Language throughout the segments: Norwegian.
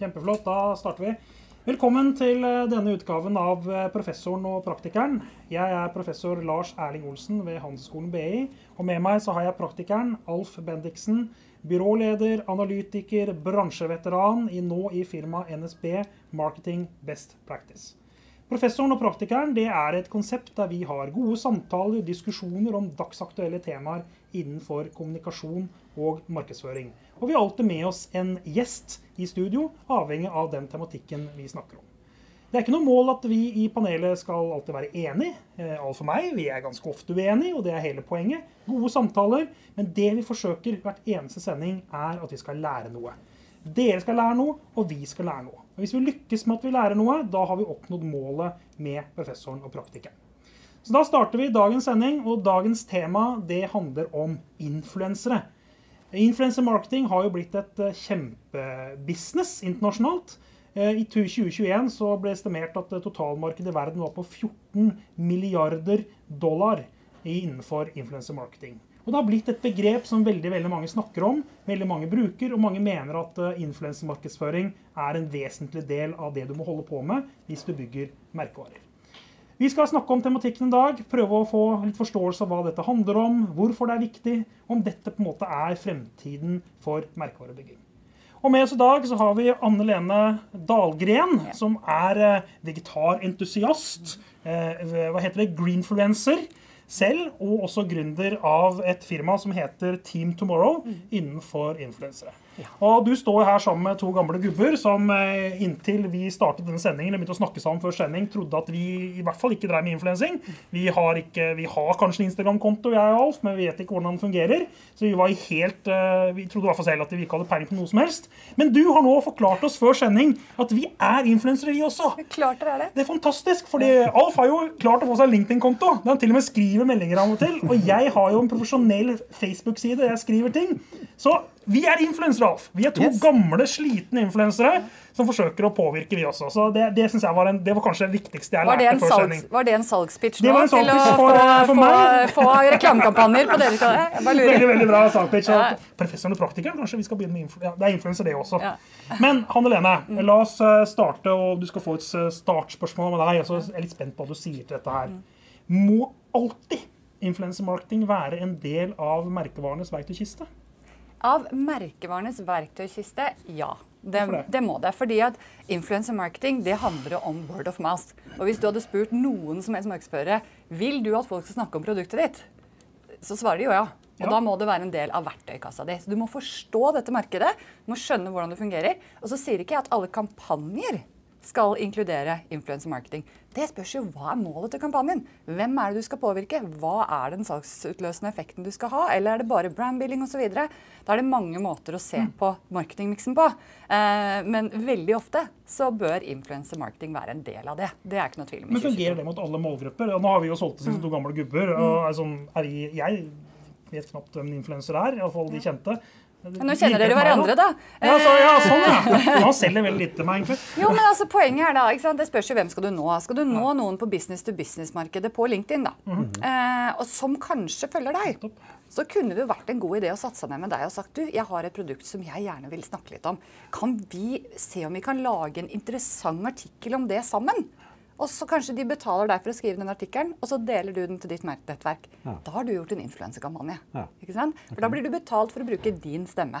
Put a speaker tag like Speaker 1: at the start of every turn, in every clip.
Speaker 1: Kjempeflott. Da starter vi. Velkommen til eh, denne utgaven av eh, Professoren og praktikeren. Jeg er professor Lars Erling Olsen ved Handelsskolen BI. Og med meg så har jeg praktikeren Alf Bendiksen, byråleder, analytiker, bransjeveteran i nå i firmaet NSB Marketing Best Practice. Professoren og praktikeren det er et konsept der vi har gode samtaler diskusjoner om dagsaktuelle temaer innenfor kommunikasjon og markedsføring. Og vi har alltid med oss en gjest i studio, avhengig av den tematikken vi snakker om. Det er ikke noe mål at vi i panelet skal alltid være enige. Eh, Alt for meg, vi er ganske ofte uenige, og det er hele poenget. Gode samtaler. Men det vi forsøker hvert eneste sending, er at vi skal lære noe. Dere skal lære noe, og vi skal lære noe. Og Hvis vi lykkes med at vi lærer noe, da har vi oppnådd målet med professoren og praktikeren. Så Da starter vi dagens sending, og dagens tema det handler om influensere. Influencer marketing har jo blitt et eh, kjempebusiness internasjonalt. Eh, I 2021 så ble estimert at eh, totalmarkedet i verden var på 14 milliarder dollar innenfor influencer marketing. Og Det har blitt et begrep som veldig veldig mange snakker om, veldig mange bruker, og mange mener at influensemarkedsføring er en vesentlig del av det du må holde på med hvis du bygger merkevarer. Vi skal snakke om tematikken i dag, prøve å få litt forståelse av hva dette handler om, hvorfor det er viktig, om dette på en måte er fremtiden for merkevarebygging. Og med oss i dag så har vi Anne Lene Dahlgren, som er eh, vegetarentusiast. Eh, hva heter det? Greenfluencer selv, og også gründer av et firma som heter Team Tomorrow innenfor influensere. Og du står her sammen med to gamle gubber som eh, inntil vi startet denne sendingen, eller begynte å snakke sammen før sending, trodde at vi i hvert fall ikke drev med influensing. Vi har, vi har kanskje en Instagram-konto, jeg og Alf, men vi vet ikke hvordan den fungerer. Så vi var helt, eh, vi trodde i hvert fall selv at vi ikke hadde peiling på noe som helst. Men du har nå forklart oss før sending at vi er influensere, vi også.
Speaker 2: Klart det er det.
Speaker 1: Det er fantastisk, fordi Alf har jo klart å få seg LinkedIn-konto. Der han til og med skriver meldinger av og til. Og jeg har jo en profesjonell Facebook-side jeg skriver ting. Så vi er influensere, Alf. Vi er to
Speaker 3: Yes.
Speaker 1: gamle, slitne influensere som forsøker å påvirke, vi også. Så det, det synes jeg var, en, det var kanskje det viktigste jeg lærte før
Speaker 2: salgs,
Speaker 1: sending.
Speaker 2: var det en salgspitch
Speaker 1: Det
Speaker 2: nå?
Speaker 1: var en
Speaker 2: til å
Speaker 1: salgspitch
Speaker 2: få,
Speaker 1: for- for
Speaker 2: få,
Speaker 1: meg.
Speaker 2: få reklamekampanjer på dere?
Speaker 1: Veldig veldig bra salgspitch.
Speaker 2: Ja.
Speaker 1: Professoren og praktikeren, kanskje vi skal begynne med influ ja, Det er influenser, det også.
Speaker 2: Ja.
Speaker 1: Men Hanne Lene, la oss eh, starte, og du skal få et eh, startspørsmål med deg. Jeg er litt spent på hva du sier til dette her. Må alltid influensermarketing være en del av merkevarenes verktøykiste?
Speaker 2: Av merkevarenes verktøykiste, ja. Det,
Speaker 1: det?
Speaker 2: må det. Fordi at influencer marketing det handler om word of mouth. Og hvis du hadde spurt noen som helst markedsførere vil du at folk skal snakke om produktet ditt, så svarer de jo ja. Og
Speaker 1: Ja.
Speaker 2: da må det være en del av verktøykassa di. Så du må forstå dette markedet, du må skjønne hvordan det fungerer. Og så sier ikke jeg at alle kampanjer skal inkludere influencer marketing. Det spørs jo hva er målet til kampanjen. Hvem er det du skal påvirke? Hva er den salgsutløsende effekten du skal ha? Eller er det bare brandbuilding osv.? Da er det mange måter å se
Speaker 1: Mm.
Speaker 2: på marketingmiksen på. Eh, men veldig ofte så bør influencer marketing være en del av det. Det er ikke noe tvil om.
Speaker 1: Men fungerer det mot alle målgrupper? Og nå har vi jo solgt det som to gamle gubber. og er sånn, er vi, Jeg vet knapt hvem en influenser er, iallfall de kjente.
Speaker 2: Men nå kjenner dere hverandre, da.
Speaker 1: Ja, så, ja, sånn, ja. Han selger veldig lite til meg, egentlig.
Speaker 2: Jo, men altså Poenget er da, ikke sant? Det spørs jo hvem skal du nå. Skal du nå noen på business to business-markedet på LinkedIn, da, eh, og som kanskje følger deg, så kunne det vært en god idé å satse ned med deg og sagt du, jeg har et produkt som jeg gjerne vil snakke litt om. Kan vi se om vi kan lage en interessant artikkel om det sammen? Og så kanskje de betaler deg for å skrive den artikkelen, og så deler du den til ditt nettverk. Da har du gjort en influensekampanje.
Speaker 3: Ja.
Speaker 2: Ikke sant? For da blir du betalt for å bruke din stemme.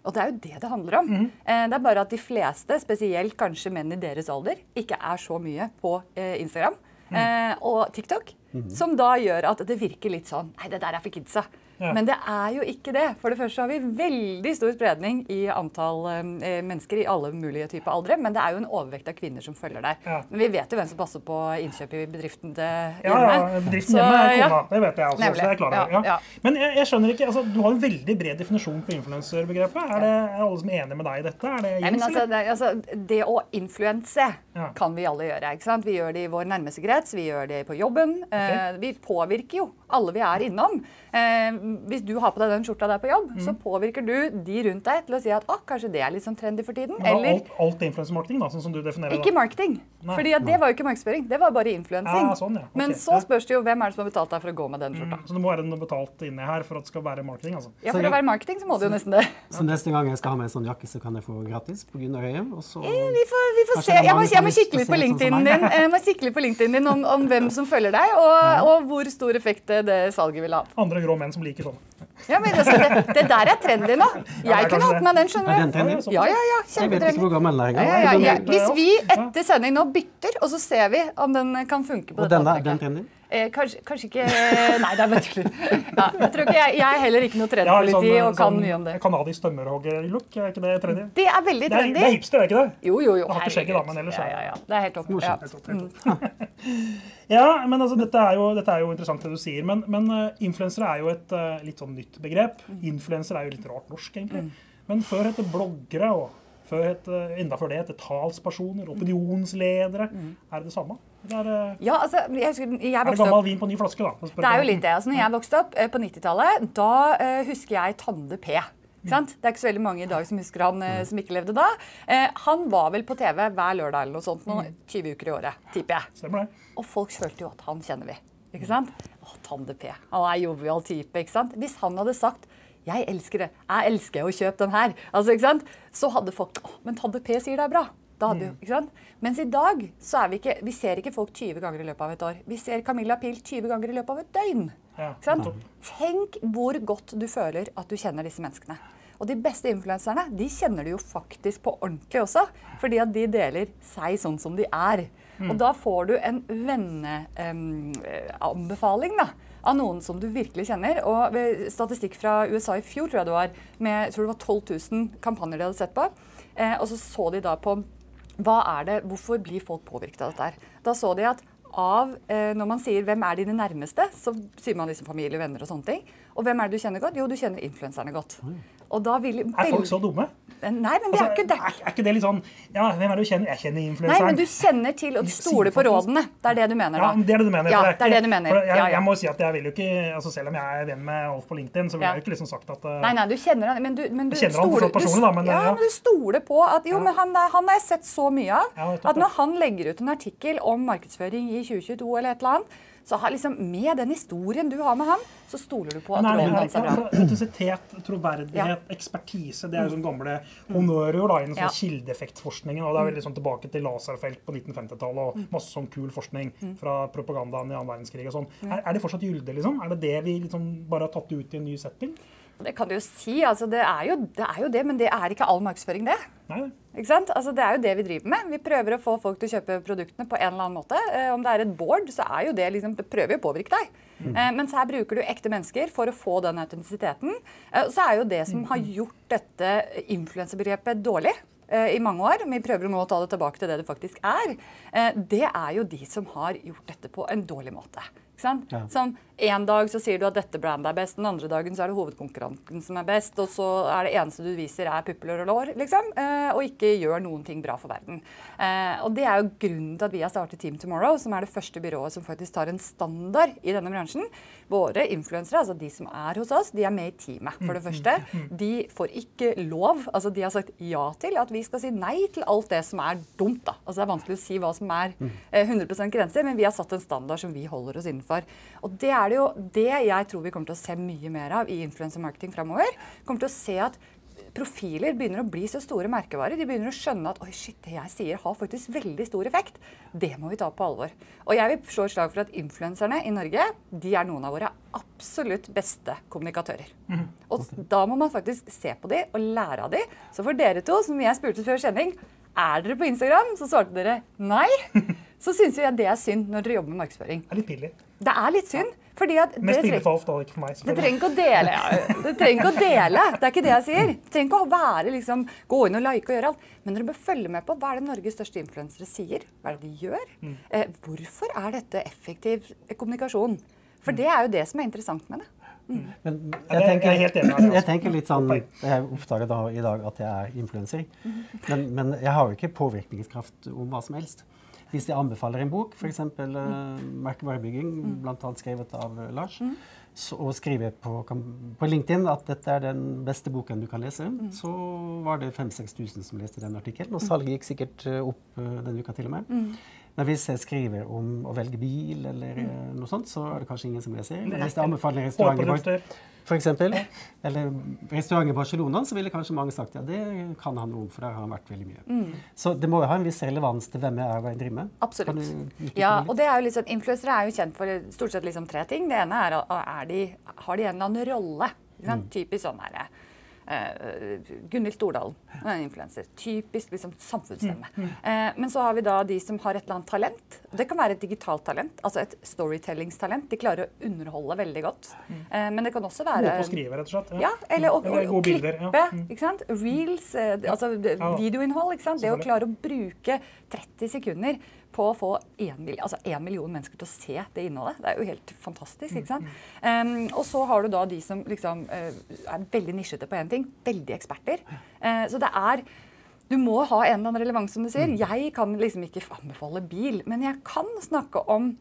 Speaker 2: Og det er jo det det handler om. Eh, det er bare at de fleste, spesielt kanskje menn i deres alder, ikke er så mye på eh, Instagram eh, og TikTok. Som da gjør at det virker litt sånn Nei, det der er for kidsa.
Speaker 1: Ja.
Speaker 2: Men det er jo ikke det. For det første har vi veldig stor spredning i antall eh, mennesker i alle mulige typer aldre. Men det er jo en overvekt av kvinner som følger der.
Speaker 1: Ja.
Speaker 2: Men vi vet jo hvem som passer på innkjøp i bedriften til
Speaker 1: Ja,
Speaker 2: hjemme.
Speaker 1: ja, bedriften
Speaker 2: Så,
Speaker 1: hjemme er kona. Det vet jeg også.
Speaker 2: Nemlig.
Speaker 1: Så jeg er klar over.
Speaker 2: Ja.
Speaker 1: Men jeg, jeg skjønner ikke, altså, du har en veldig bred definisjon på influenserbegrepet. Er er alle som er enige med deg i dette? Er det
Speaker 2: Nei, men altså, det, altså, det å influense kan vi alle gjøre. ikke sant? Vi gjør det i vår nærmeste krets, vi gjør det på jobben. Eh, vi påvirker jo alle vi er innom. Eh, hvis du har på deg den skjorta der på jobb, så påvirker du de rundt deg til å si at å, kanskje det er litt sånn trendy for tiden.
Speaker 1: Men da,
Speaker 2: Eller
Speaker 1: alt, alt influensemarketing, da, sånn som du definerer
Speaker 2: ikke
Speaker 1: det.
Speaker 2: marketing. For det var jo ikke markedsføring. Det var bare influensing.
Speaker 1: Ja, sånn, ja. okay.
Speaker 2: Men så
Speaker 1: ja.
Speaker 2: spørs det jo hvem er det som har betalt deg for å gå med den skjorta.
Speaker 1: Så det må være noe betalt inni her for at det skal være marketing, altså.
Speaker 2: Ja, For å være marketing så må det jo nesten det.
Speaker 3: Så neste gang jeg skal ha med en sånn jakke, så kan jeg få gratis på Gunnar Høie. Og så
Speaker 2: Vi får, vi får se. Jeg må,
Speaker 3: mange
Speaker 2: jeg må kikke litt på
Speaker 3: sånn
Speaker 2: LinkedIn din, jeg må kikke litt på LinkedIn din om, om hvem som følger deg, og, og hvor stor effekt det, det salget vil ha.
Speaker 1: Andre grå menn som liker sånn.
Speaker 2: Ja, men det, det, det der er trendy nå. Jeg kunne hatt med den, skjønner
Speaker 3: Er
Speaker 2: du. Ja, ja, ja.
Speaker 3: Jeg vet ikke hvor gammel den er engang.
Speaker 2: ja, ja, ja. Hvis vi etter sending nå bytter, og så ser vi om den kan funke på
Speaker 3: Og
Speaker 2: dette
Speaker 3: den der, den trendy?
Speaker 2: Eh, kanskje, kanskje ikke Nei, det er bare tull. Ja, jeg tror ikke jeg, jeg er heller ikke noe trendpoliti
Speaker 1: sånn,
Speaker 2: og kan mye om det.
Speaker 1: kanadisk tømmerhogger-look, er ikke det trendy?
Speaker 2: Det er veldig
Speaker 1: Det er,
Speaker 2: trendy.
Speaker 1: det er hipster, er ikke det?
Speaker 2: Jo, jo, jo.
Speaker 1: Det har ikke skjegget, da, men ellers
Speaker 2: ja, ja, ja. Det er helt topp. Ja.
Speaker 1: Helt topp. Ja, men altså, dette er, jo, dette er jo interessant det du sier. Men, men uh, influensere er jo et uh, litt sånn nytt begrep. Influensere er jo litt rart norsk, egentlig. Men før het det bloggere, og før het, uh, enda før det het det talspersoner, opinionsledere. Er det det samme? Er det,
Speaker 2: Ja, altså, jeg, jeg
Speaker 1: er det gammel
Speaker 2: opp
Speaker 1: vin på ny flaske, da?
Speaker 2: Det er jo litt det. Altså, når jeg vokste opp eh, på 90-tallet, da uh, husker jeg Tande P. Det er ikke så veldig mange i dag som husker han uh, som ikke levde da. Uh, han var vel på TV hver lørdag eller noe sånt, noen 20 uker i året, tipper jeg.
Speaker 1: Stemmer det.
Speaker 2: Og folk følte jo at han kjenner vi. Ikke sant? Å, Tande P. Han er jovial type. ikke sant? Hvis han hadde sagt jeg elsker det. Jeg elsker å kjøpe den her. Altså, ikke sant? Så hadde folk Å, men Tande P sier det er bra. Da hadde jo, ikke sant? Mens i dag så er vi ikke, vi ser ikke folk 20 ganger i løpet av et år. Vi ser Camilla Pil 20 ganger i løpet av et døgn.
Speaker 1: Ja.
Speaker 2: Tenk hvor godt du føler at du kjenner disse menneskene. Og de beste influenserne de kjenner du jo faktisk på ordentlig også. Fordi at de deler seg sånn som de er. Og da får du en venneanbefaling da, av noen som du virkelig kjenner. Og statistikk fra USA i fjor tror jeg det var, med jeg tror det var 12 000 kampanjer de hadde sett på. Eh, og så så de da på det, hvorfor blir folk påvirket av dette her. Da så de at av, eh, når man sier 'hvem er dine nærmeste', så sier man liksom familie, venner og sånne ting. Og hvem er det du kjenner godt? Jo, du kjenner influenserne godt. Og da vil
Speaker 1: Er folk så dumme?
Speaker 2: Nei, men det er ikke det.
Speaker 1: er, er ikke det litt sånn Ja, hvem er det du kjenner? Jeg kjenner
Speaker 2: Nei, men du kjenner til og stoler på rådene. Det er det du mener, da.
Speaker 1: Ja, det er det du mener.
Speaker 2: Ja, det er det du mener.
Speaker 1: Jeg,
Speaker 2: Jeg,
Speaker 1: jeg må si at jeg vil jo ikke, altså Selv om jeg er venn med Alf på LinkedIn, så vil
Speaker 2: Ja.
Speaker 1: jeg jo ikke liksom sagt at uh,
Speaker 2: Nei, nei, du kjenner han, men du, men du
Speaker 1: kjenner han forstått personlig, da, men,
Speaker 2: ja,
Speaker 1: ja.
Speaker 2: men du stoler på at jo, men han, han har jeg sett så mye av. At når han legger ut en artikkel om markedsføring i 2022 eller et eller annet, så har liksom med den historien du har med han, så stoler du på at
Speaker 1: er,
Speaker 2: hans er bra.
Speaker 1: autentisitet, troverdighet,
Speaker 2: Ja.
Speaker 1: ekspertise, det er jo sånn gamle honnørord da, innen
Speaker 2: Ja.
Speaker 1: sånn kildeeffektforskningen. og Det er veldig sånn tilbake til laserfelt på 1950-tallet og masse sånn kul forskning fra propagandaen i annen verdenskrig og sånn. Er, er det fortsatt gyldig, liksom? Er det det vi liksom bare har tatt ut i en ny setting?
Speaker 2: Det kan du jo si. altså det er jo, det er jo det, men det er ikke all markedsføring, det.
Speaker 1: Nei,
Speaker 2: Ikke sant? Altså, det er jo det vi driver med. Vi prøver å få folk til å kjøpe produktene på en eller annen måte. Eh, om det er et board, så er jo det liksom, det prøver jo å påvirke deg. Eh, mens her bruker du ekte mennesker for å få den autentisiteten. Eh, så er jo det som har gjort dette influensebegrepet dårlig eh, i mange år, vi prøver nå å ta det tilbake til det det faktisk er, eh, det er jo de som har gjort dette på en dårlig måte. Ikke?
Speaker 3: Ja.
Speaker 2: Som En dag så sier du at dette brandet er best, den andre dagen så er det hovedkonkurranten som er best, og så er det eneste du viser er pupler og lår, liksom, eh, og ikke gjør noen ting bra for verden. Eh, og det er jo grunnen til at vi har startet Team Tomorrow, som er det første byrået som faktisk tar en standard i denne bransjen. Våre influensere, altså de som er hos oss, de er med i teamet, for det første. De får ikke lov, altså de har sagt ja til at vi skal si nei til alt det som er dumt, da. Altså det er vanskelig å si hva som er eh, 100% grenser, men vi har satt en standard som vi holder oss innenfor. Og det er det jo det jeg tror vi kommer til å se mye mer av i influencermarketing framover. Kommer til å se at profiler begynner å bli så store merkevarer. De begynner å skjønne at oi shit, det jeg sier har faktisk veldig stor effekt. Det må vi ta på alvor. Og jeg vil slå et slag for at influenserne i Norge de er noen av våre absolutt beste kommunikatører. Og da må man faktisk se på de og lære av de. Så for dere to, som jeg spurte før sending, er dere på Instagram? Så svarte dere nei. Så syns jeg det er synd når dere jobber med markedsføring.
Speaker 1: det er litt pinlig.
Speaker 2: Det er litt synd. fordi at det
Speaker 1: Mest pinlig for Alf, ikke for meg.
Speaker 2: det trenger ikke å dele. Ja. Det trenger ikke å dele. Det er ikke det jeg sier. Det trenger ikke å være liksom, gå inn og like og gjøre alt. Men dere bør følge med på hva er det Norges største influensere sier. Hva er det de gjør?
Speaker 1: Mm.
Speaker 2: Eh, hvorfor er dette effektiv kommunikasjon? For det er jo det som er interessant med det.
Speaker 3: Men jeg
Speaker 1: jeg er
Speaker 3: tenker,
Speaker 1: deg, altså.
Speaker 3: jeg tenker litt sånn. Jeg oppdaget da i dag at jeg er influenser. Men, men jeg har jo ikke påvirkningskraft om hva som helst. Hvis jeg anbefaler en bok, f.eks. Uh, merkevarebygging, bl.a. skrevet av uh, Lars, så, og skriver på, på, LinkedIn at dette er den beste boken du kan lese, så var det 5000-6000 som leste den artikkelen. Og salget gikk sikkert opp denne uka til og med. Men hvis jeg skriver om å velge bil eller mm. noe sånt, så er det kanskje ingen som leser. Hvis jeg anbefaler restauranter for eller restaurant i Barcelona, så ville kanskje mange sagt ja, det kan han noe om, for der har han vært veldig mye. Mm. Så det må jo ha en viss relevans til hvem jeg er og hva jeg driver med.
Speaker 2: Absolutt. Ja, og det er jo liksom, Influensere er jo kjent for stort sett liksom tre ting. Det ene er, er de, har de en eller annen rolle. Mm. Typisk sånn herre Uh, Gunhild Stordalen, en influenser. Typisk liksom, samfunnsstemme. Mm, mm. Uh, men så har vi da de som har et eller annet talent. Det kan være et digitalt talent, altså et storytellingstalent. De klarer å underholde veldig godt. Mm. Uh, men det kan også være
Speaker 1: Gode på å skrive, rett og slett.
Speaker 2: Ja, ja eller å, eller å, klippe. Ja. Mm. ikke sant? Reels, altså videoinnhold. ikke sant? Det å klare å bruke 30 sekunder på å få én million, altså million, mennesker til å se det innholdet. Det er jo helt fantastisk. ikke sant? Um, og så har du da de som liksom uh, er veldig nisjete på én ting. Veldig eksperter. Uh, så det er du må ha en eller annen relevans, som du sier. Mm. Jeg kan liksom ikke anbefale bil, men jeg kan snakke om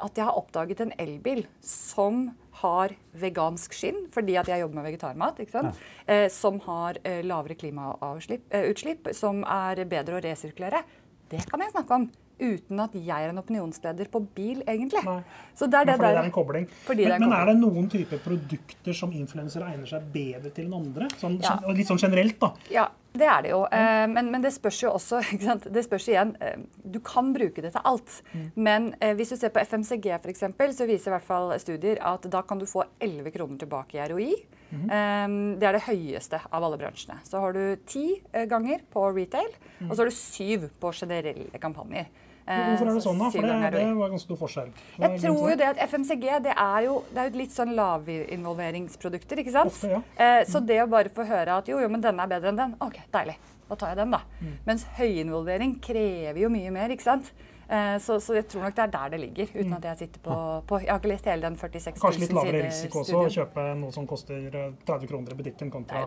Speaker 2: at jeg har oppdaget en elbil som har vegansk skinn, fordi at jeg jobber med vegetarmat. ikke sant? Ja. Eh, som har eh, lavere klimautslipp, eh, som er bedre å resirkulere. Det kan jeg snakke om uten at jeg er en opinionsleder på bil, egentlig. Nei.
Speaker 1: Så det er det fordi der, det er en kobling. Men, er, men er, det noen typer produkter som influensere egner seg bedre til enn andre? Sånn, ja. Litt sånn generelt, da.
Speaker 2: Ja, det er det jo. Mm. Men, men, det spørs jo også Det spørs igjen eh, Du kan bruke det til alt. Mm. Men eh, hvis du ser på FMCG f.eks., så viser i hvert fall studier at da kan du få 11 kroner tilbake i ROI. Mm. det er det høyeste av alle bransjene. Så har du ti ganger på retail, og så har du syv på generelle kampanjer.
Speaker 1: Hvorfor er det sånn, da? For det, det var ganske stor forskjell.
Speaker 2: Hva jeg tror jo det at FMCG det er jo det er litt sånn lavinvolveringsprodukter, ikke sant? Ofte, ja. eh, så det å bare få høre at jo, jo, men denne er bedre enn den, OK, deilig. Da tar jeg den, da. Mm. Mens høyinvolvering krever jo mye mer, ikke sant? Eh, så, så, jeg tror nok det er der det ligger. uten mm. at Jeg sitter på, på Jeg har ikke lest hele den 46 000
Speaker 1: Kanskje litt lavere risiko også å kjøpe noe som koster 30 eh, kroner i butikken kontra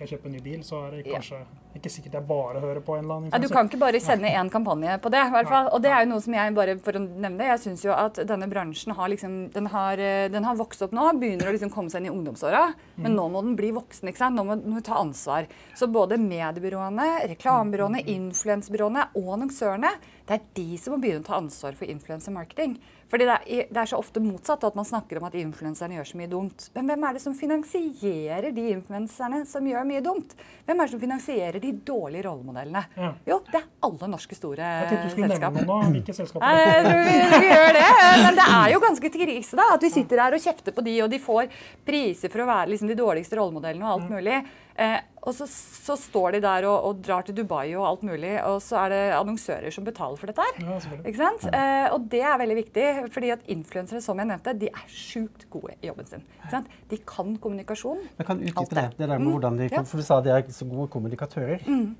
Speaker 1: skal jeg kjøpe en ny bil, så er det kanskje ja. ikke sikkert jeg bare hører på en eller annen
Speaker 2: influenser. Ja, du kan ikke bare sende én kampanje på det. i hvert fall. Og det er jo noe som jeg bare for å nevne det, jeg syns jo at denne bransjen har liksom, den har, eh, den har vokst opp nå, begynner å liksom komme seg inn i ungdomsåra. Men nå må den bli voksen. ikke sant? Nå må den ta ansvar. Så både mediebyråene, reklamebyråene, influensbyråene og annonsørene, det er de som må begynne å ta ansvar for influencer marketing. Fordi det er, det er, så ofte motsatt at man snakker om at influenserne gjør så mye dumt. Men hvem er det som finansierer de influenserne som gjør mye dumt? Hvem er det som finansierer de dårlige rollemodellene? Ja. Jo, det er alle norske store selskap. Jeg tenkte du skulle selskap.
Speaker 1: nevne tror
Speaker 2: Hvilke selskaper? Jeg tror vi, vi, gjør det. Men det er jo ganske krise da, at vi sitter her og kjefter på de, og de får priser for å være liksom, de dårligste rollemodellene og alt mulig. Eh, og så, så, står de der og, og, drar til Dubai og alt mulig, og så er det annonsører som betaler for dette her. Ja, ikke sant? Eh, og det er veldig viktig, fordi at influensere som jeg nevnte, de er sjukt gode i jobben sin. Ikke sant? De kan kommunikasjon.
Speaker 3: Men kan utdype det. det der med mm. hvordan de, ja. For du sa de er så gode kommunikatører. Mm.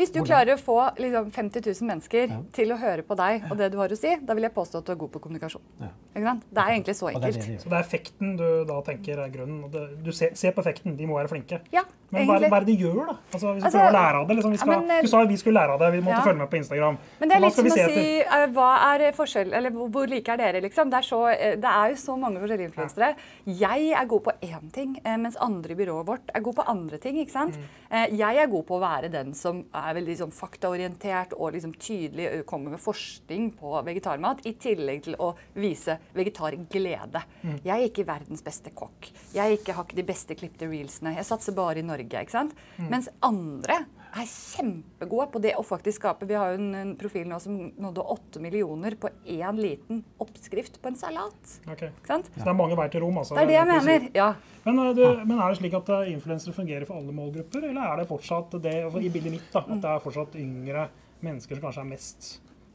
Speaker 2: Hvis du klarer å få liksom, 50 000 mennesker ja. til å høre på deg og det du har å si, da vil jeg påstå at du er god på kommunikasjon. Ja. Det er egentlig så enkelt.
Speaker 1: Det så det er effekten du da tenker er grunnen? Du ser, ser, på effekten, de må være flinke.
Speaker 2: Ja,
Speaker 1: men hva er, hva er, det de gjør, da? Altså, hvis vi altså, prøver å lære av det. Liksom, skal, men, du sa vi skulle lære av det, vi måtte følge med på Instagram.
Speaker 2: Men det er litt som å si uh, hva er forskjell, eller hvor, hvor like er dere, liksom? Det er, så, uh, det er jo så mange forskjellige influensere. Jeg er god på én ting, uh, mens andre i byrået vårt er god på andre ting. ikke sant? Mm. jeg er god på å være den som er veldig sånn, faktaorientert og liksom tydelig kommer med forskning på vegetarmat, i tillegg til å vise vegetarglede. Mm. Jeg er ikke verdens beste kokk. Jeg ikke, har ikke de beste klipte reelsene. Jeg satser bare i Norge. ikke sant? Mm. Mens andre er kjempegode på det å faktisk skape. Vi har jo en, en profil nå som nådde åtte millioner på én liten oppskrift på en salat.
Speaker 1: Okay. Så det er mange veier til rom? altså.
Speaker 2: Det er det jeg mener, ja.
Speaker 1: Men, eh, du, men, er det slik at uh, influensere fungerer for alle målgrupper, eller er det fortsatt det, i bildet mitt da, at det er fortsatt yngre mennesker som kanskje er mest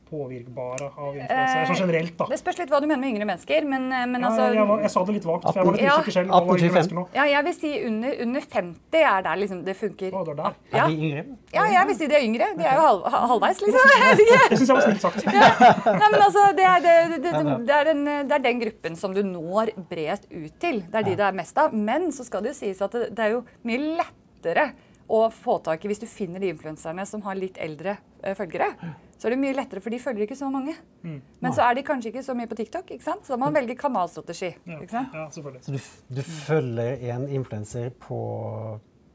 Speaker 1: påvirkbare av influensere? Sånn generelt, da.
Speaker 2: Det spørs litt hva du mener med yngre mennesker. Men, men ja, altså
Speaker 1: jeg, var, jeg, sa det litt vagt, for jeg var litt usikker selv. 18,
Speaker 2: ja, jeg vil si under, under 50 er der liksom det funker.
Speaker 1: Å, det er, der.
Speaker 3: Ja. er de yngre?
Speaker 2: Ja, jeg vil si de er yngre. De er jo halv, halvveis, liksom.
Speaker 1: det syns jeg var snilt sagt. ja.
Speaker 2: Nei, men altså, det er, det, det, det, er den, det er, den, gruppen som du når bredest ut til. Det er de det er mest av. Men så skal det jo sies at det, er jo mye lettere å få tak i hvis du finner de influenserne som har litt eldre uh, følgere. Så er det mye lettere, for de følger ikke så mange. Men så er de kanskje ikke så mye på TikTok, ikke sant? så da må man velge kanalstrategi. Ikke sant?
Speaker 1: ja selvfølgelig.
Speaker 3: Så du, du følger en influenser på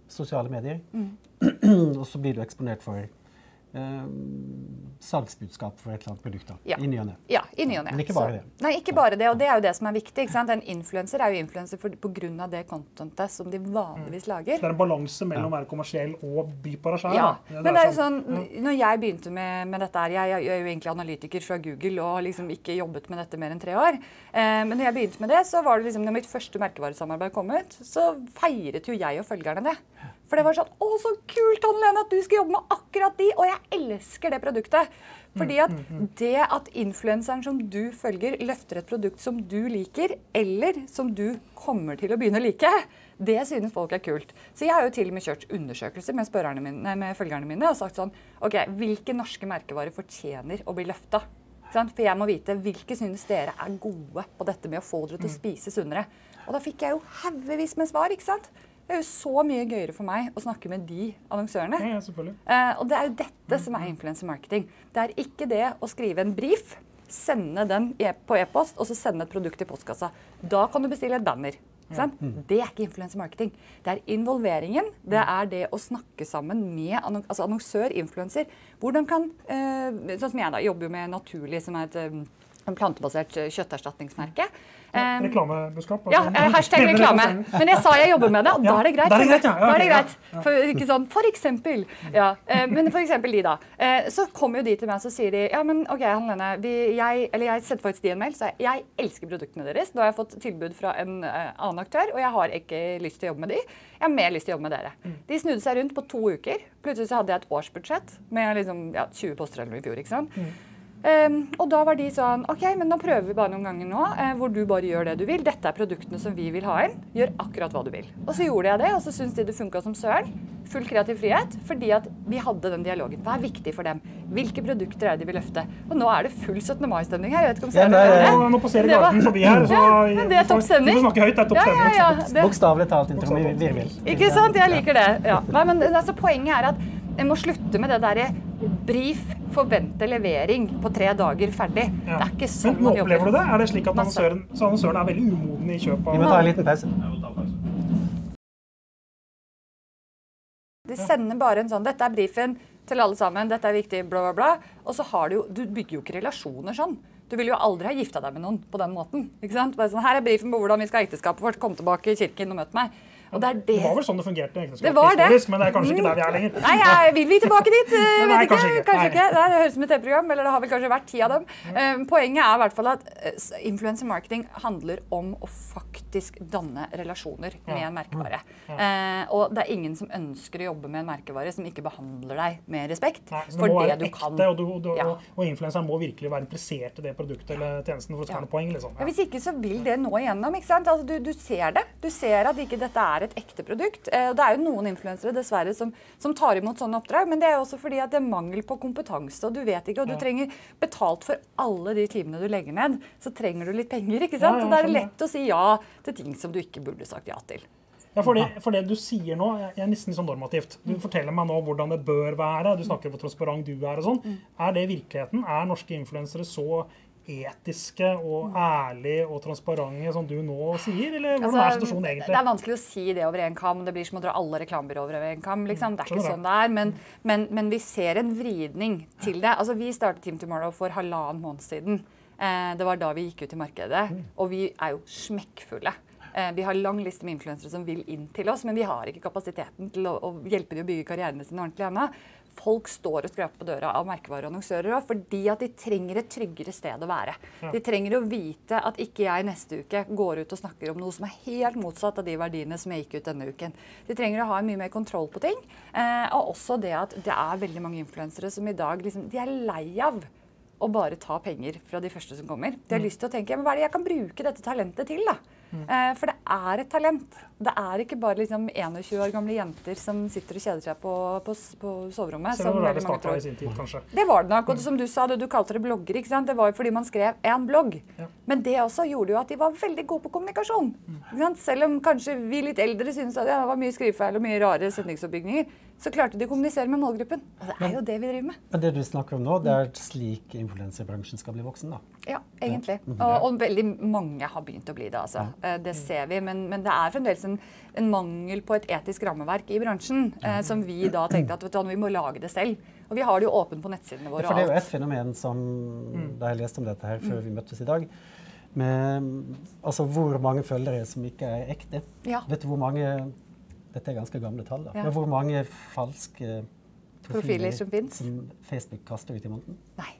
Speaker 3: sosiale medier,
Speaker 2: Mm.
Speaker 3: og så blir du eksponert for eh, salgsbudskap for et eller annet produkt da,
Speaker 2: Ja.
Speaker 3: i ny og ne.
Speaker 2: Ja, i ny og ne.
Speaker 3: Men ikke bare
Speaker 2: Så-
Speaker 3: det.
Speaker 2: Nei, ikke bare det, og det er jo det som er viktig. ikke sant? En influenser er jo influenser pga. på grunn av det contentet som de vanligvis lager.
Speaker 1: Så Det er en balanse mellom å være kommersiell og by på deg sjøl.
Speaker 2: Ja, men det er jo sånn, når jeg begynte med, med dette her, jeg, jeg er jo egentlig analytiker fra Google og har liksom ikke jobbet med dette mer enn tre år. Eh, men når jeg begynte med det, så var det liksom, når mitt første merkevaresamarbeid kom ut, så feiret jo jeg og følgerne det. For det var sånn Å, så kult, Anne Lene, at du skal jobbe med akkurat de! Og jeg elsker det produktet. Fordi at det at influenseren som du følger, løfter et produkt som du liker, eller som du kommer til å begynne å like, det synes folk er kult. Så jeg har jo til og med kjørt undersøkelser med, mine, med følgerne mine og sagt sånn OK, hvilke norske merkevarer fortjener å bli løfta? For jeg må vite hvilke synes dere er gode på dette med å få dere til å spise sunnere. Og da fikk jeg jo haugevis med svar, ikke sant? Det er jo så mye gøyere for meg å snakke med de annonsørene.
Speaker 1: Ja, ja, selvfølgelig.
Speaker 2: Eh, og det er jo dette som er influencer marketing. Det er ikke det å skrive en brief, sende den e på e-post og så sende et produkt i postkassa. Da kan du bestille et banner. Ja. sant? Det er ikke influencer marketing. Det er involveringen. Det er det å snakke sammen med annon altså annonsør, influenser. Hvordan kan eh, Sånn som jeg da jobber jo med Naturlig, som er et eh, plantebasert eh, kjøtterstatningsmerke. Um,
Speaker 1: Reklamebudskap.
Speaker 2: ja,
Speaker 1: altså.
Speaker 2: eh, hashtag reklame. Men jeg sa jeg jobber med det, og da er det greit.
Speaker 1: da er det greit, ja. Ja,
Speaker 2: Da er det greit. For, ikke sånn, for eksempel. Ja, eh, men for eksempel de, da. Så kommer jo de til meg og så sier de ja, men OK, Hanne jeg, eller jeg sendte faktisk de en mail, så jeg, jeg elsker produktene deres. Nå har jeg fått tilbud fra en annen aktør, og jeg har ikke lyst til å jobbe med de. Jeg har mer lyst til å jobbe med dere.
Speaker 1: Mm.
Speaker 2: De snudde seg rundt på to uker. Plutselig så hadde jeg et årsbudsjett med liksom, ja, 20 poster eller noe i fjor. ikke sant? Um, og da var de sånn OK, men nå prøver vi bare noen ganger nå, eh, hvor du bare gjør det du vil. Dette er produktene som vi vil ha inn. Gjør akkurat hva du vil. Og så gjorde jeg det, og så syntes de det funka som søren. Full kreativ frihet. Fordi at vi hadde den dialogen. Hva er viktig for dem? Hvilke produkter er det de vil løfte? Og nå er det full 17. mai-stemning her. Jeg vet ikke om
Speaker 3: Ja,
Speaker 2: Søren
Speaker 3: nei,
Speaker 2: hører det?
Speaker 1: Nå, nå passerer
Speaker 2: Det
Speaker 1: Garden forbi her. Så
Speaker 2: Ja, men det er topp stemning.
Speaker 1: Du får snakke høyt. Det er topp
Speaker 2: Ja,
Speaker 1: stemning.
Speaker 2: ja, ja. Det,
Speaker 3: Bokstavelig talt
Speaker 2: ikke sant? Jeg liker det. Ja. Nei, men altså, poenget er at en må slutte med det derre brief, forvente levering på tre dager, ferdig.
Speaker 1: Ja.
Speaker 2: Det er ikke sånn
Speaker 1: Men
Speaker 2: man
Speaker 1: opplever du det? Er det slik at annonsøren, så annonsøren er veldig umoden i kjøp
Speaker 3: Vi må ta en liten pause.
Speaker 2: De sender bare en sånn 'Dette er brifen til alle sammen. Dette er viktig', bla, bla, bla. Og så har du jo Du bygger jo ikke relasjoner sånn. Du vil jo aldri ha gifta deg med noen på den måten. ikke sant? Bare sånn, 'Her er brifen på hvordan vi skal ha ekteskapet vårt. Kom tilbake i kirken og møt meg'. Og det er det
Speaker 1: Det var vel sånn det fungerte
Speaker 2: det.
Speaker 1: men det er kanskje ikke der vi er lenger.
Speaker 2: Nei, jeg, vil vi tilbake dit? Eh,
Speaker 1: Nei,
Speaker 2: vet ikke.
Speaker 1: kanskje ikke.
Speaker 2: Kanskje ikke. Nei, det høres ut som et TV-program, eller det har vel kanskje vært ti av dem. Um, poenget er i hvert fall at eh, influencer marketing handler om å faktisk danne relasjoner med en merkevare. Eh, og det er ingen som ønsker å jobbe med en merkevare som ikke behandler deg med respekt
Speaker 1: Nei, det
Speaker 2: for det du
Speaker 1: ekte,
Speaker 2: kan.
Speaker 1: og, du, du,
Speaker 2: Ja.
Speaker 1: og, og influenseren må virkelig være interessert i det produktet eller tjenesten for å
Speaker 2: Ja.
Speaker 1: noe poeng. liksom.
Speaker 2: Ja, hvis ikke så vil det nå igjennom. ikke sant? Altså, du, du ser det. Du ser at ikke dette er et ekte produkt. Eh, og det er jo noen influensere dessverre som, som tar imot sånne oppdrag, men det er jo også fordi at det er mangel på kompetanse, og du vet ikke, og du trenger betalt for alle de timene du legger ned, så trenger du litt penger, ikke sant?
Speaker 1: Så
Speaker 2: og da er det lett å si ja til ting som du ikke burde sagt ja til.
Speaker 1: Ja, for det, for det du sier nå, er nesten sånn normativt. Du forteller meg nå hvordan det bør være, du snakker om hvor transparent du er og sånn.
Speaker 2: Mm.
Speaker 1: Er det virkeligheten? Er norske influensere så etiske og ærlige og transparente som du nå sier, eller hvordan er situasjonen egentlig?
Speaker 2: Det er vanskelig å si det over en kam. Det blir som å dra alle reklamebyråer over en kam. Liksom. Det er ikke sånn det er. Men, men, men vi ser en vridning til det. Altså, vi startet Team Tomorrow for halvannen måned siden. Eh, det var da vi gikk ut i markedet. Og vi er jo smekkfulle. Eh, vi har lang liste med influensere som vil inn til oss, men vi har ikke kapasiteten til å, å hjelpe dem å bygge karrierene sine ordentlig ennå. Folk står og skraper på døra av merkevareannonsører også, fordi at de trenger et tryggere sted å være. De trenger å vite at ikke jeg neste uke går ut og snakker om noe som er helt motsatt av de verdiene som jeg gikk ut denne uken. De trenger å ha mye mer kontroll på ting. Eh, og også det at det er veldig mange influensere som i dag liksom, de er lei av å bare ta penger fra de første som kommer. De har lyst til å tenke men hva er det jeg kan bruke dette talentet til. da? Eh, for det er et talent. Det er ikke bare liksom 21 år gamle jenter som sitter og kjeder seg på, på, på soverommet.
Speaker 1: Selv om det var det starta i sin tid, kanskje.
Speaker 2: Det var det nok. Og som du sa, du kalte det blogger. ikke sant? Det var jo fordi man skrev en blogg.
Speaker 1: Ja.
Speaker 2: Men det også gjorde jo at de var veldig gode på kommunikasjon. Sant? Selv om kanskje vi litt eldre syntes at det var mye skrivefeil og mye rare setningsoppbygninger, så klarte de å kommunisere med målgruppen. Og det er jo det vi driver med.
Speaker 3: Men det du snakker om nå, det er slik influenserbransjen skal bli voksen, da?
Speaker 2: Ja, egentlig. Og, og veldig mange har begynt å bli det, altså. Eh, Det ser vi. Men, men det er fremdeles en, en mangel på et etisk rammeverk i bransjen, eh, som vi da tenkte at vet du, vi må lage det selv. Og vi har det jo åpent på nettsidene våre.
Speaker 3: For det er jo et fenomen som Da jeg leste om dette her før vi møttes i dag med altså hvor mange følgere som ikke er ekte.
Speaker 2: Ja.
Speaker 3: Vet du hvor mange Dette er ganske gamle tall, da.
Speaker 2: Ja.
Speaker 3: Hvor mange falske
Speaker 2: Profiler som
Speaker 3: som Facebook kaster ut i måneden?
Speaker 2: Nei.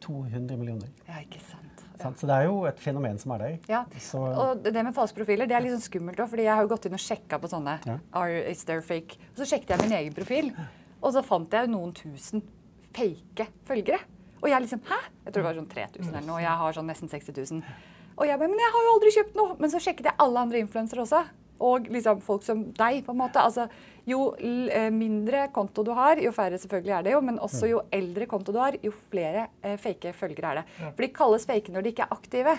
Speaker 3: 200 millioner.
Speaker 2: Ja, ikke sant. Ja.
Speaker 3: Så det er jo et fenomen som er der.
Speaker 2: Ja,
Speaker 3: Så,
Speaker 2: og det med falske profiler det er litt sånn skummelt òg, fordi jeg har jo gått inn og sjekka på sånne.
Speaker 3: Ja.
Speaker 2: Are, is there fake? Og så sjekket jeg min egen profil, og så fant jeg noen tusen fake følgere. Og jeg liksom Hæ? Jeg tror det var sånn 3000 eller noe, og jeg har sånn nesten 60 000. Og jeg bare Men jeg har jo aldri kjøpt noe! Men så sjekket jeg alle andre influensere også. Og liksom folk som deg, på en måte. Altså, jo eh, mindre konto du har, jo færre selvfølgelig er det jo, men også jo eldre konto du har, jo flere eh, fake følgere er det. For de kalles fake når de ikke er aktive.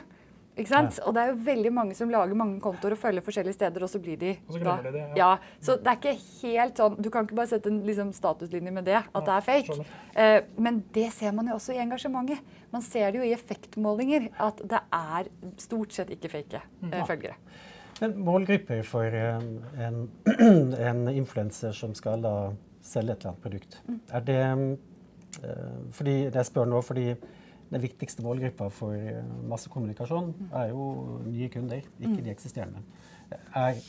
Speaker 2: Ikke sant? Og det er jo veldig mange som lager mange kontoer og følger forskjellige steder, og så blir de
Speaker 1: Og så da, de det, ja.
Speaker 2: ja. Så det er ikke helt sånn Du kan ikke bare sette en liksom, statuslinje med det, at det er fake. Eh, men det ser man jo også i engasjementet. Man ser det jo i effektmålinger at det er stort sett ikke fake eh, følgere.
Speaker 3: Men målgruppe for en, en, en influenser som skal da selge et eller annet produkt, er det eh, fordi, Jeg spør nå fordi den viktigste målgruppa for eh, massekommunikasjon er jo nye kunder, ikke de eksisterende. Er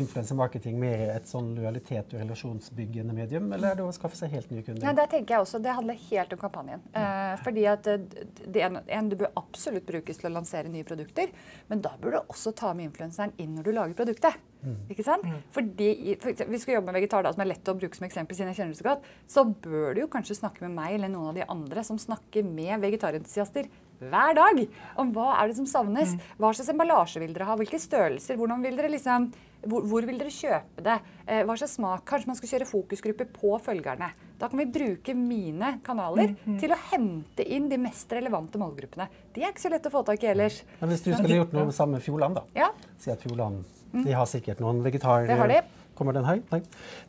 Speaker 3: influensermarketing mer et sånn lojalitet og relasjonsbyggende medium, eller er det å skaffe seg helt nye kunder?
Speaker 2: Nei, der tenker jeg også, Det handler helt om kampanjen. Eh, fordi at eh, det, en, en, det bør absolutt brukes til å lansere nye produkter, men da bør du også ta med influenseren inn når du lager produktet. Ikke sant? Fordi, for eksempel, Vi skal jobbe med vegetar, da, som er lett å bruke som eksempel, siden jeg kjenner det så godt. Så bør du jo kanskje snakke med meg eller noen av de andre som snakker med vegetarentusiaster hver dag. Om hva er det som savnes. Hva slags emballasje vil dere ha? Hvilke størrelser? Hvordan vil dere liksom hvor, hvor vil dere kjøpe det? Eh, hva slags smak? Kanskje man skal kjøre fokusgrupper på følgerne. Da kan vi bruke mine kanaler til å hente inn de mest relevante målgruppene. De er ikke så lett å få tak i ellers.
Speaker 3: Men hvis du skulle gjort noe sammen med Fjordland, da.
Speaker 2: Ja,
Speaker 3: Si at Fjordland De har sikkert noen vegetarer...
Speaker 2: Det har de.
Speaker 3: Kommer den her? Nei.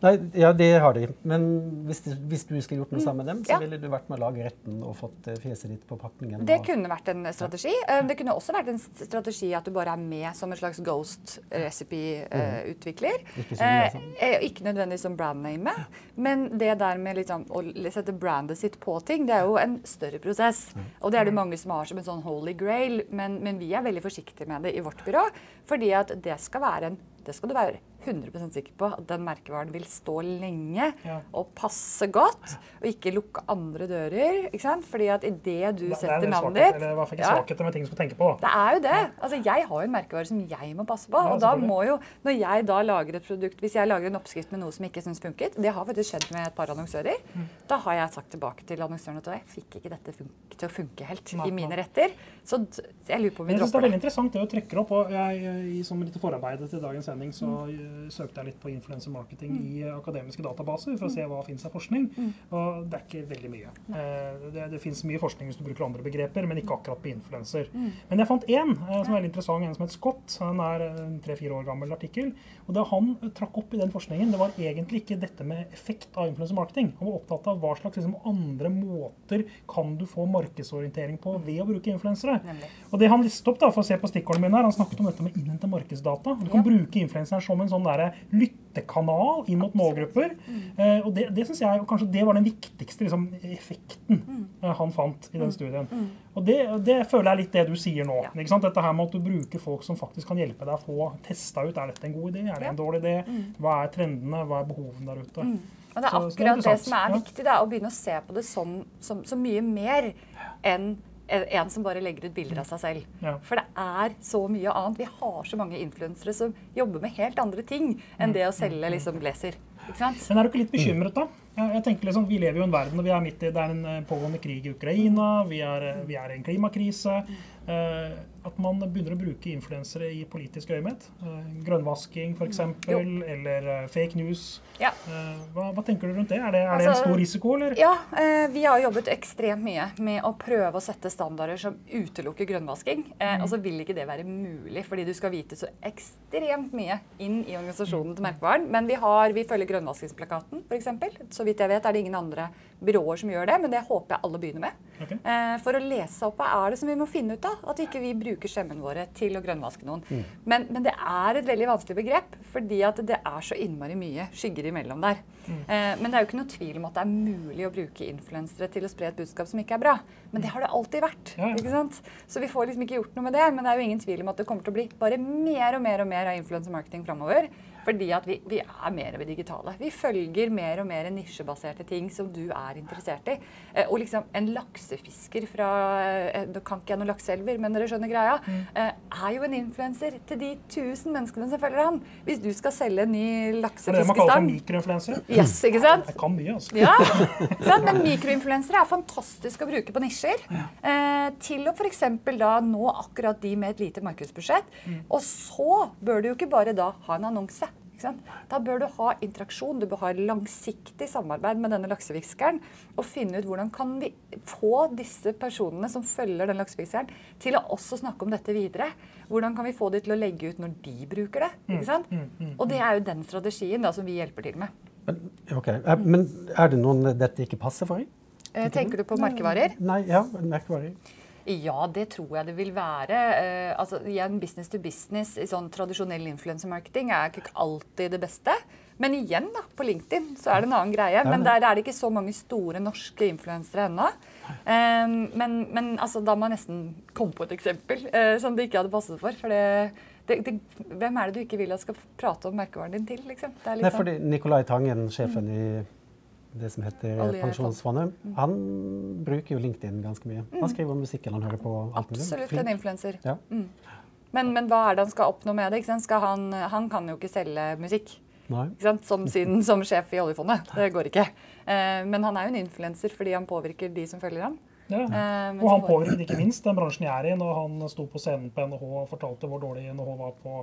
Speaker 3: Nei, ja, det har de. Men hvis, de, hvis du skulle gjort noe sammen med dem, så
Speaker 2: Mm. Ja.
Speaker 3: ville du vært med å lage retten og fått eh, fjeset ditt på pakningen.
Speaker 2: Det
Speaker 3: og-
Speaker 2: kunne vært en strategi. Ja. Det kunne også vært en strategi at du bare er med som en slags ghost recipe-utvikler.
Speaker 3: Ikke sånn. altså.
Speaker 2: ikke nødvendigvis som brandname, men det der med liksom å sette brandet sitt på ting, det er jo en større prosess. Og det er det mange som har som en sånn holy grail, men, men vi er veldig forsiktige med det i vårt byrå. Fordi at det skal være en det skal du være 100% sikker på at den merkevaren vil stå lenge
Speaker 1: Ja.
Speaker 2: og passe godt, og ikke lukke andre dører. ikke sant? Fordi at idet du
Speaker 1: Det- det er
Speaker 2: setter navnet
Speaker 1: ditt
Speaker 2: ditt
Speaker 1: er i hvert fall ikke
Speaker 2: Ja.
Speaker 1: svakheter, med ting som skal tenke på.
Speaker 2: det er jo det. Altså, jeg har jo en merkevare som jeg må passe på.
Speaker 1: Ja,
Speaker 2: og da må jo, når jeg da lager et produkt, Hvis jeg lager en oppskrift med noe som ikke syns funket, det har faktisk skjedd med et par annonsører,
Speaker 1: Mm.
Speaker 2: da har jeg sagt tilbake til annonsøren at jeg fikk ikke dette til å funke helt
Speaker 1: Nei,
Speaker 2: i mine
Speaker 1: nei.
Speaker 2: retter. Så jeg lurer på om vi
Speaker 1: Men jeg synes det er veldig interessant det du trekker opp. og jeg, I som litt forarbeid til dagens sending så eh, søkte jeg litt på influencer marketing i eh, akademiske databaser for å se hva finnes av forskning. Og det er ikke veldig mye. Eh, det det finnes mye forskning hvis du bruker andre begreper, men ikke akkurat på influenser. Men jeg fant én eh, som er veldig interessant, en som het Scott. Han er en tre-fire år gammel artikkel. Og det han trakk opp i den forskningen, det var egentlig ikke dette med effekt av influencer marketing. Han var opptatt av hva slags liksom, andre måter kan du få markedsorientering på ved å bruke influensere. Og det han listet opp, da, for å se på stikkordene mine her, han snakket om dette med innhente markedsdata. Du kan
Speaker 2: Ja.
Speaker 1: bruke influenseren som en sånn der lyttekanal inn mot målgrupper. Eh, og det, det synes jeg og kanskje det var den viktigste liksom, effekten eh, han fant i den studien. Og det, det føler jeg litt det du sier nå.
Speaker 2: Ja.
Speaker 1: Dette her med at du bruker folk som faktisk kan hjelpe deg å få testa ut er dette en god idé, er det en dårlig idé, hva er trendene, hva er behovene der ute.
Speaker 2: Men det er
Speaker 1: Så- så det er
Speaker 2: akkurat det, som er viktig, da, å begynne å se på det som, som, som mye mer enn en som bare legger ut bilder av seg selv.
Speaker 1: Ja.
Speaker 2: For det er så mye annet. Vi har så mange influensere som jobber med helt andre ting enn det å selge liksom blazer.
Speaker 1: Men er du ikke litt bekymret, da? Jeg, jeg tenker liksom, Vi lever jo i en verden og vi er midt i det er en eh, pågående krig i Ukraina, vi er, eh, vi er i en klimakrise. Eh, at man begynner å bruke influensere i politisk øyemed? Eh, grønnvasking f.eks., eller eh, fake news.
Speaker 2: Ja.
Speaker 1: Eh, hva, hva, tenker du rundt det? Er det, er det
Speaker 2: altså,
Speaker 1: en stor risiko, eller?
Speaker 2: Ja, vi har jobbet ekstremt mye med å prøve å sette standarder som utelukker grønnvasking. Mm. Og så vil ikke det være mulig, fordi du skal vite så ekstremt mye inn i organisasjonen til merkevaren. Men vi, har, vi følger grønnvaskingsplakaten, f.eks. Så vidt jeg vet er det ingen andre byråer som gjør det, men det håper jeg alle begynner med. Okay. For å lese opp hva er det som vi må finne ut av. At ikke vi bruker skjemmene våre til å grønnvaske noen. Mm. Men, men, det er et veldig vanskelig begrep, fordi at det er så innmari mye skygger imellom der. Mm. Eh, men det er jo ikke noe tvil om at det er mulig å bruke influensere til å spre et budskap som ikke er bra. Men det har det alltid vært. Ja, ja. ikke sant? Så vi får liksom ikke gjort noe med det. Men det er jo ingen tvil om at det kommer til å bli bare mer og mer og mer av influensermarketing framover. Fordi at vi, vi, er mer ved digitale. Vi følger mer og mer nisjebaserte ting som du er interessert i. Eh, og liksom en laksefisker fra eh, Nå kan ikke jeg noen lakseelver, men dere skjønner greia. Mm. Eh, er jo en influenser til de tusen menneskene som følger han. Hvis du skal selge en ny laksefiskestang
Speaker 1: Det er det man kaller for mikroinfluenser.
Speaker 2: Yes, ikke sant?
Speaker 1: Jeg kan mye, altså.
Speaker 2: Ja, sant? Men mikroinfluensere er fantastisk å bruke på nisjer. Eh, til å f.eks. da nå akkurat de med et lite markedsbudsjett. Mm. Og så bør du jo ikke bare da ha en annonse. Da bør du ha interaksjon, du bør ha langsiktig samarbeid med denne laksefiskeren. Og finne ut hvordan kan vi få disse personene som følger den laksefiskeren, til å også snakke om dette videre. Hvordan kan vi få de til å legge ut når de bruker det? ikke sant? Mm, mm, mm, og det er jo den strategien da, som vi hjelper til med.
Speaker 3: Men, okay. Men er det noen dette ikke passer for?
Speaker 2: Eh, tenker du på merkevarer?
Speaker 3: Nei, ja, merkevarer.
Speaker 2: Ja, det tror jeg det vil være. Uh, altså, igjen, Business to business i sånn tradisjonell influensemarketing er ikke alltid det beste. Men igjen, da, på LinkedIn så er det en annen greie. Men der er det ikke så mange store norske influensere ennå. Eh, men, men altså, da må jeg nesten komme på et eksempel eh, som det ikke hadde passet for. for det det, det, hvem er det du ikke vil at skal prate om merkevaren din til? Liksom?
Speaker 3: Nei, sånn. fordi Nicolai Tangen, sjefen i det som heter Pensjonsfondet, mm. han bruker jo LinkedIn ganske mye. Han mm. skriver om musikken han hører på.
Speaker 2: Absolutt en influenser. Ja. Mm. Men, men, hva er det han skal oppnå med det? Han, han, kan jo ikke selge musikk. Som, sin, som sjef i oljefondet. Det går ikke. Eh, men han er jo en influenser fordi han påvirker de som følger ham.
Speaker 1: Ja. Eh, og han påvirket ikke minst den bransjen jeg er i, når han sto på scenen på NHH og fortalte hvor dårlig NHH var på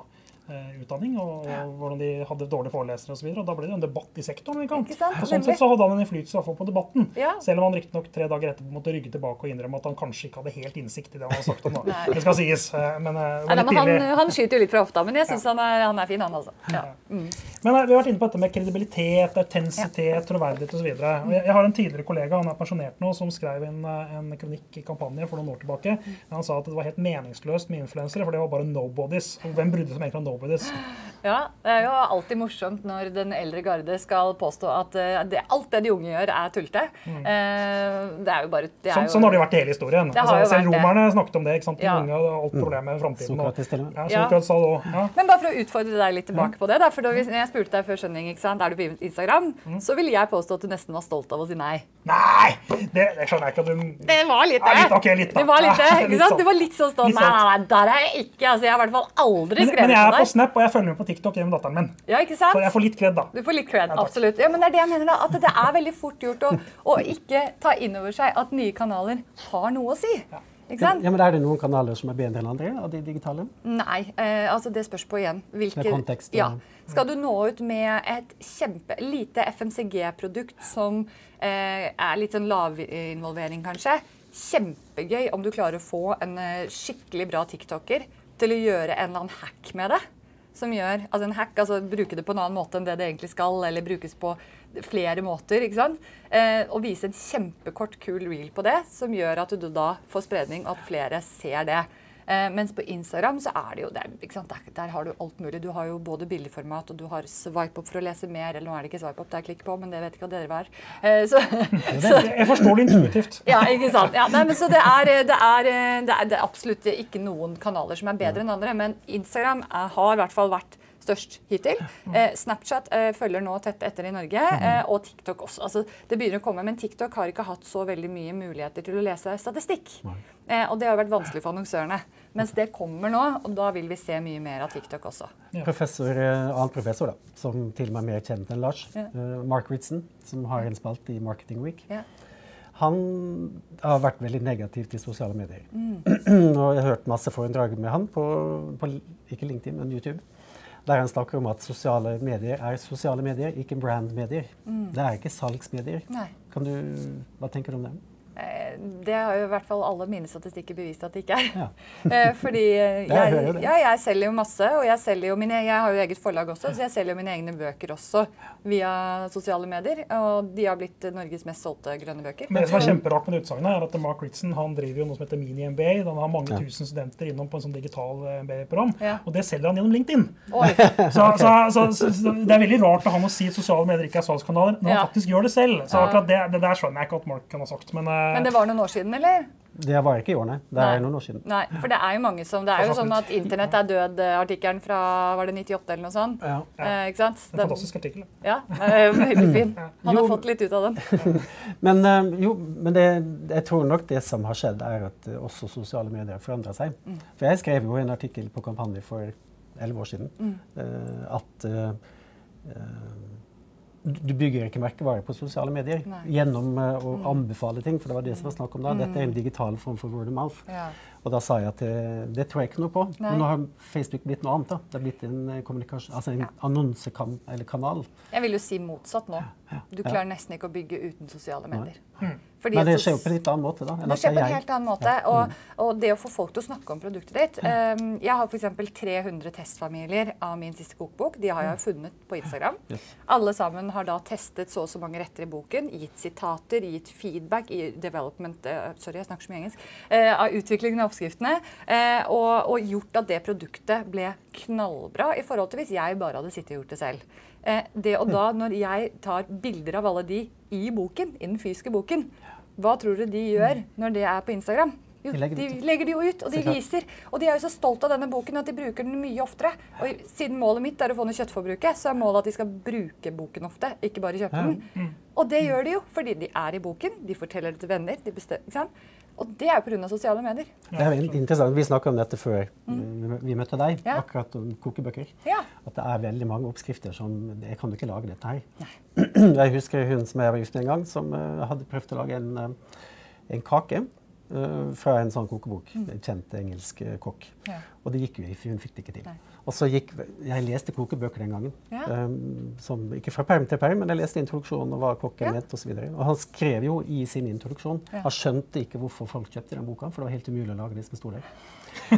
Speaker 1: utdanning, og, og, hvordan de hadde dårlige forelesere osv. Da ble det en debatt i sektoren. Ikke sant? Og sånn sett så hadde han en innflytelse på debatten. Ja. Selv om han riktignok tre dager etterpå måtte rygge tilbake og innrømme at han kanskje ikke hadde helt innsikt i det han hadde sagt om det. det skal sies. Eh, men,
Speaker 2: eh, Nei, men han, han, skyter jo litt fra hofta, men jeg syns ja. han, han, er fin, han altså. Ja.
Speaker 1: Mm. Men vi har vært inne på dette med kredibilitet, autentisitet, troverdighet osv. Jeg, jeg har en tidligere kollega, han er pensjonert nå, som skrev en, en kronikk i kampanje for noen år tilbake. Han sa at det var helt meningsløst med influensere, for det var bare nobodies. Hvem brydde seg egentlig om nobodies?
Speaker 2: Ja, Det er jo alltid morsomt når den eldre garde skal påstå at uh, det, alt det de unge gjør, er tullete. Mm. Uh, det er jo bare det
Speaker 1: er sånn,
Speaker 2: jo,
Speaker 1: sånn har det vært hele historien. Altså, selv romerne det. snakket om det. ikke sant? De ja. unge hadde alt problemet med framtiden.
Speaker 3: Ja,
Speaker 2: ja. ja. Men bare for å utfordre deg litt tilbake på det. Da, for da jeg spurte deg før Skjønning ikke sant? er du på Instagram, mm. så ville jeg påstå at du nesten var stolt av å si nei.
Speaker 1: Nei! Det, det skjønner jeg ikke at du
Speaker 2: Det var litt det.
Speaker 1: litt, okay, litt,
Speaker 2: da. Det var litt det, ikke sant? Du var litt sånn stolt. Nei, nei, nei, der er jeg ikke. Altså, jeg har i hvert fall aldri skrevet
Speaker 1: men, men jeg er på Snap, og jeg følger med på TikTok gjennom datteren min.
Speaker 2: Ja, ikke sant?
Speaker 1: Så jeg får litt kred, da.
Speaker 2: Du får litt cred, absolutt. Ja, men det er det jeg mener da, at det er veldig fort gjort å, å ikke ta inn over seg at nye kanaler har noe å si. Ja.
Speaker 3: Ja, men Er det noen kanaler som er bedre enn andre av de digitale?
Speaker 2: Nei, eh, altså det spørs på igjen.
Speaker 3: Hvilke, med kontekst,
Speaker 2: ja. Skal du nå ut med et kjempe, lite FMCG-produkt som eh, er litt sånn lavinvolvering, kanskje, kjempegøy om du klarer å få en eh, skikkelig bra tiktoker til å gjøre en eller annen hack med det som gjør altså en hack, altså Bruke det på en annen måte enn det det egentlig skal, eller brukes på flere måter. ikke sant? Eh, og vise en kjempekort, kul reel på det, som gjør at du da får spredning, og at flere ser det. Eh, mens på Instagram så er det jo der, der, der, har du alt mulig. Du har jo både bildeformat og du har swipe up for å lese mer. Eller nå er det ikke swipe up, det er klikk på, men det vet ikke hva dere er. Eh, så,
Speaker 1: så, jeg forstår det intuitivt.
Speaker 2: Ja, ikke sant. Ja, nei, men så det er, det, er, det, er, det er, absolutt ikke noen kanaler som er bedre enn andre. Men Instagram er, har i hvert fall vært størst hittil. Eh, Snapchat eh, følger nå tett etter i Norge, eh, og TikTok også. Altså, det begynner å komme, Men TikTok har ikke hatt så veldig mye muligheter til å lese statistikk. Eh, og det har vært vanskelig for annonsørene. Mens det kommer nå, og da vil vi se mye mer av TikTok også.
Speaker 3: Ja. Professor, eh, annen professor, da, som til og med er mer kjent enn Lars, ja. Eh, Mark Ritson, som har en spalt i Marketing Week. Ja. Han har vært veldig negativ til sosiale medier. og jeg har hørt masse foredrag med han på, på ikke LinkedIn, men YouTube. Der han snakker om at sosiale medier er sosiale medier, ikke brandmedier. Det er ikke salgsmedier.
Speaker 2: Nei.
Speaker 3: Kan du, hva tenker du om det?
Speaker 2: Eh, Det har jo i hvert fall alle mine statistikker bevist at det ikke er.
Speaker 3: Ja.
Speaker 2: Eh, Fordi
Speaker 3: Jeg
Speaker 2: ja, jeg selger jo masse, og jeg, selger jo mine, jeg har jo eget forlag også, så jeg selger jo mine egne bøker også via sosiale medier. Og de har blitt Norges mest solgte grønne bøker.
Speaker 1: Men det som er kjemperart med det utsagnet, er at Mark Ritson han driver jo noe som heter Mini-MBA. Han har mange
Speaker 3: Ja.
Speaker 1: tusen studenter innom på en sånn digital eh, MBA-program.
Speaker 2: Ja.
Speaker 1: Og det selger han gjennom LinkedIn. Så, så, så, så, så det er veldig rart av han å si at sosiale medier ikke er salgskanaler, når
Speaker 2: Ja.
Speaker 1: han faktisk gjør det selv. Så
Speaker 2: Ja.
Speaker 1: akkurat det, det der skjønner jeg ikke at Mark kan ha sagt. Men,
Speaker 2: Men det var noen år siden, eller?
Speaker 3: Det var ikke i år, nei. Det
Speaker 2: Nei.
Speaker 3: er noen år siden.
Speaker 2: Nei, for det er jo mange som Det er jo sånn at 'Internett er død'-artikkelen fra var det 98 eller noe sånt.
Speaker 3: Ja.
Speaker 2: Eh, ikke sant?
Speaker 1: en fantastisk artikkel.
Speaker 2: Ja, eh, veldig fin. Han har
Speaker 3: Jo.
Speaker 2: fått litt ut av den.
Speaker 3: Men, eh, jo, men det, jeg tror nok det som har skjedd, er at eh, også sosiale medier forandrer seg. For jeg skrev jo en artikkel på kampanje for elleve år siden mm. at uh, eh, du bygger ikke merkevare på sosiale medier
Speaker 2: Nei.
Speaker 3: gjennom uh, å anbefale ting, for det var det som var snakk om da. Dette er en digital form for word of mouth.
Speaker 2: Ja.
Speaker 3: Og da sa jeg at det, det tror jeg ikke noe på.
Speaker 2: Nei.
Speaker 3: Men nå har Facebook blitt noe annet. da. Det har blitt en, uh, altså en
Speaker 2: Ja.
Speaker 3: annonsekam eller kanal.
Speaker 2: Jeg vil jo si motsatt nå. Du klarer nesten ikke å bygge uten sosiale medier. Fordi
Speaker 3: Men det skjer jo på en litt annen måte, da.
Speaker 2: Det skjer på en helt annen måte. Og, og det å få folk til å snakke om produktet ditt um, Jeg har f.eks. 300 testfamilier av min siste kokebok. De har jeg jo funnet på Instagram. Alle sammen har da testet så og så mange retter i boken, gitt sitater, gitt feedback i development uh, Sorry, jeg snakker så mye engelsk. Uh, av utviklingen av oppskriftene. Uh, og, og gjort at det produktet ble knallbra i forhold til hvis jeg bare hadde sittet og gjort det selv. Det og da, når jeg tar bilder av alle de i boken, i den fysiske boken, hva tror du de gjør når det er på Instagram? Jo,
Speaker 3: De legger det
Speaker 2: de legger det jo ut, og de viser. Og de er jo så stolt av denne boken at de bruker den mye oftere. Og siden målet mitt er å få ned kjøttforbruket, så er målet at de skal bruke boken ofte, ikke bare kjøpe
Speaker 3: Ja.
Speaker 2: den. Og det gjør de jo fordi de er i boken, de forteller det til venner, de bestemmer, ikke sant? Og det er jo pga. sosiale medier.
Speaker 3: Det er interessant. Vi snakka om dette før vi, vi møtte deg,
Speaker 2: Mm. Ja.
Speaker 3: akkurat om kokebøker.
Speaker 2: Ja.
Speaker 3: At det er veldig mange oppskrifter som Jeg kan jo ikke lage dette her. Jeg husker hun som jeg var gift med en gang, som eh, hadde prøvd å lage en, eh, en kake fra en sånn kokebok. En kjent engelsk eh, kokk. Og det gikk jo ikke, hun fikk det ikke til.
Speaker 2: Nei.
Speaker 3: Og så gikk Jeg leste kokebøker den gangen.
Speaker 2: Ja.
Speaker 3: Um, som, ikke fra perm til perm, men jeg leste introduksjonen og hva kokken
Speaker 2: Ja.
Speaker 3: mente osv. Og, så og han skrev jo i sin introduksjon
Speaker 2: Ja.
Speaker 3: Han skjønte ikke hvorfor folk kjøpte den boka, for det var helt umulig å lage det som sto der.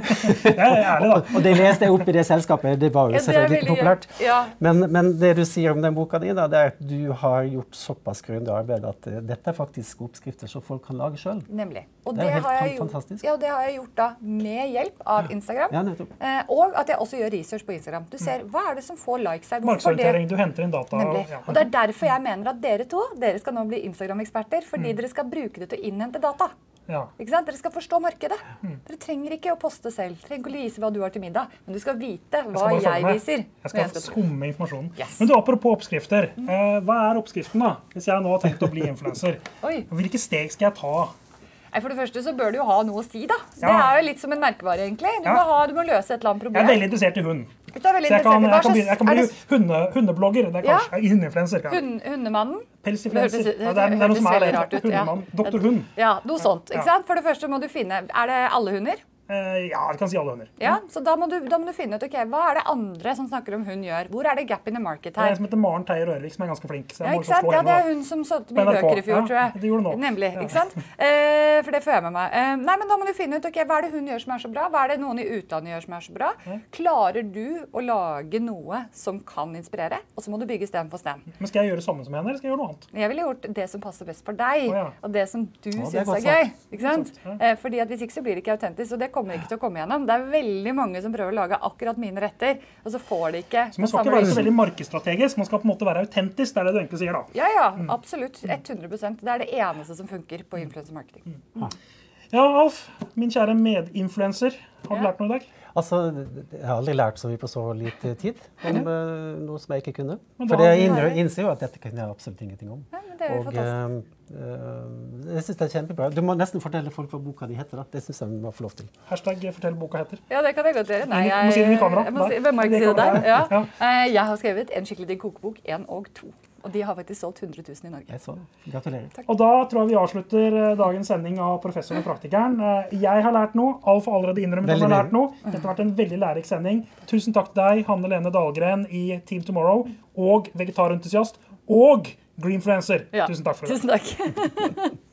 Speaker 1: Er da.
Speaker 3: Og det leste jeg opp i det selskapet. Det var jo
Speaker 2: er
Speaker 3: selvfølgelig ikke populært.
Speaker 2: Ja.
Speaker 3: Men, men det du sier om den boka di, da, det er at du har gjort såpass grundig arbeid at uh, dette er faktisk oppskrifter som folk kan lage sjøl.
Speaker 2: Nemlig. Og
Speaker 3: Det er
Speaker 2: det,
Speaker 3: helt
Speaker 2: har jeg
Speaker 3: fan-
Speaker 2: gjort,
Speaker 3: fantastisk.
Speaker 2: ja, og det har jeg gjort da med hjelp av Instagram.
Speaker 3: Ja, nettopp.
Speaker 2: Eh, og at jeg også gjør research på Instagram. Du ser hva er det som får likes her.
Speaker 1: Markedsorientering. Du henter inn data.
Speaker 2: Og,
Speaker 1: ja.
Speaker 2: Og det er derfor jeg mener at dere to dere skal nå bli Instagram-eksperter. Fordi
Speaker 1: Mm.
Speaker 2: dere skal bruke det til å innhente data.
Speaker 1: Ja.
Speaker 2: Ikke sant? Dere skal forstå markedet.
Speaker 1: Mm.
Speaker 2: Dere trenger ikke å poste selv. Dere trenger ikke å vise hva du har til middag. Men du skal vite hva jeg,
Speaker 1: jeg,
Speaker 2: viser.
Speaker 1: Jeg skal,
Speaker 2: jeg skal
Speaker 1: skumme informasjonen.
Speaker 2: Yes.
Speaker 1: Men du, apropos oppskrifter. Eh, hva er oppskriften, da? Hvis jeg nå har tenkt å bli influenser. Hvilke steg skal jeg ta?
Speaker 2: Nei, For det første så bør du jo ha noe å si, da. Det er jo litt som en merkevare, egentlig. Du,
Speaker 1: Ja.
Speaker 2: må, ha, du må løse et eller annet problem.
Speaker 1: Jeg er veldig interessert i hund. Så jeg kan, jeg kan, bli, jeg kan bli
Speaker 2: det
Speaker 1: hunde, hundeblogger. Det er
Speaker 2: Ja.
Speaker 1: kanskje Hundeinfluenser. kanskje.
Speaker 2: hund, Hundemannen?
Speaker 1: Pelsifluencer.
Speaker 2: Det
Speaker 1: Ja, det, er, noe som er det.
Speaker 2: ja.
Speaker 1: Doktor Hund.
Speaker 2: Ja, noe sånt. Ikke sant? For det første må du finne Er det alle hunder?
Speaker 1: Eh, ja, vi kan si alle hunder.
Speaker 2: Ja, så da må, du, da må du finne ut ok, hva er det andre som snakker om hund gjør. Hvor er det gap in the market her?
Speaker 1: Det er en som heter Maren Teier Rørvik, som er ganske flink.
Speaker 2: Ja, ikke sant? ja, Det er hun som solgte mye bøker i fjor,
Speaker 1: Ja,
Speaker 2: tror jeg.
Speaker 1: det gjorde nå.
Speaker 2: Nemlig.
Speaker 1: Ja.
Speaker 2: ikke sant? Eh, for det får jeg med meg. Eh, nei, men Da må du finne ut ok, hva er det hun gjør som er så bra. Hva er det noen i utlandet gjør som er så bra. Klarer du å lage noe som kan inspirere? Og så må du bygge sten på sten.
Speaker 1: Men skal jeg gjøre det samme som henne, eller skal jeg gjøre noe annet?
Speaker 2: Jeg ville gjort det som passer best for deg,
Speaker 1: oh, ja.
Speaker 2: og det som du
Speaker 3: er
Speaker 2: syns er gøy. Ikke sant? Eh, fordi at Hvis ikke så blir det ikke autentisk, og det kommer ikke til å komme gjennom. Det er veldig mange som prøver å lage akkurat mine retter, og så får de ikke
Speaker 1: Så Man skal ikke være så veldig markedsstrategisk, man skal på en måte være autentisk. Det er det du egentlig sier, da.
Speaker 2: Ja, ja,
Speaker 1: Mm.
Speaker 2: absolutt. 100% Det er det eneste som funker på influencer marketing.
Speaker 1: Ja, Alf, min kjære medinfluenser. Har du
Speaker 2: Ja.
Speaker 1: lært noe i dag?
Speaker 3: Altså, jeg har aldri lært så mye på så lite tid om uh, noe som jeg ikke kunne. For jeg innser jo at dette kunne jeg absolutt ingenting om.
Speaker 2: Ja, men det er jo
Speaker 3: Og
Speaker 2: fantastisk.
Speaker 3: eh, eh, jeg syns det er kjempebra. Du må nesten fortelle folk hva boka di heter. da. Det syns jeg vi må få lov til.
Speaker 1: Hashtag fortell boka heter.
Speaker 2: Ja, det kan jeg godt gjøre. Nei,
Speaker 1: jeg, jeg, må
Speaker 2: jeg,
Speaker 1: si det i kamera.
Speaker 2: jeg må si, hvem må ikke si det der? Ja. Eh, Jeg har skrevet en skikkelig digg kokebok, én og to. Og de har faktisk solgt 100 000 i Norge.
Speaker 3: Jeg så gratulerer. Gratulerer.
Speaker 1: Og da tror jeg vi avslutter eh, dagens sending av Professoren og praktikeren. Eh, Jeg har lært noe. Alf har allerede innrømmet at han har lært noe. Dette har vært en veldig lærerik sending. Tusen takk til deg, Hanne Lene Dahlgren i Team Tomorrow, og vegetarentusiast, og greenfluencer.
Speaker 2: Ja.
Speaker 1: Tusen takk for det.
Speaker 2: Tusen takk.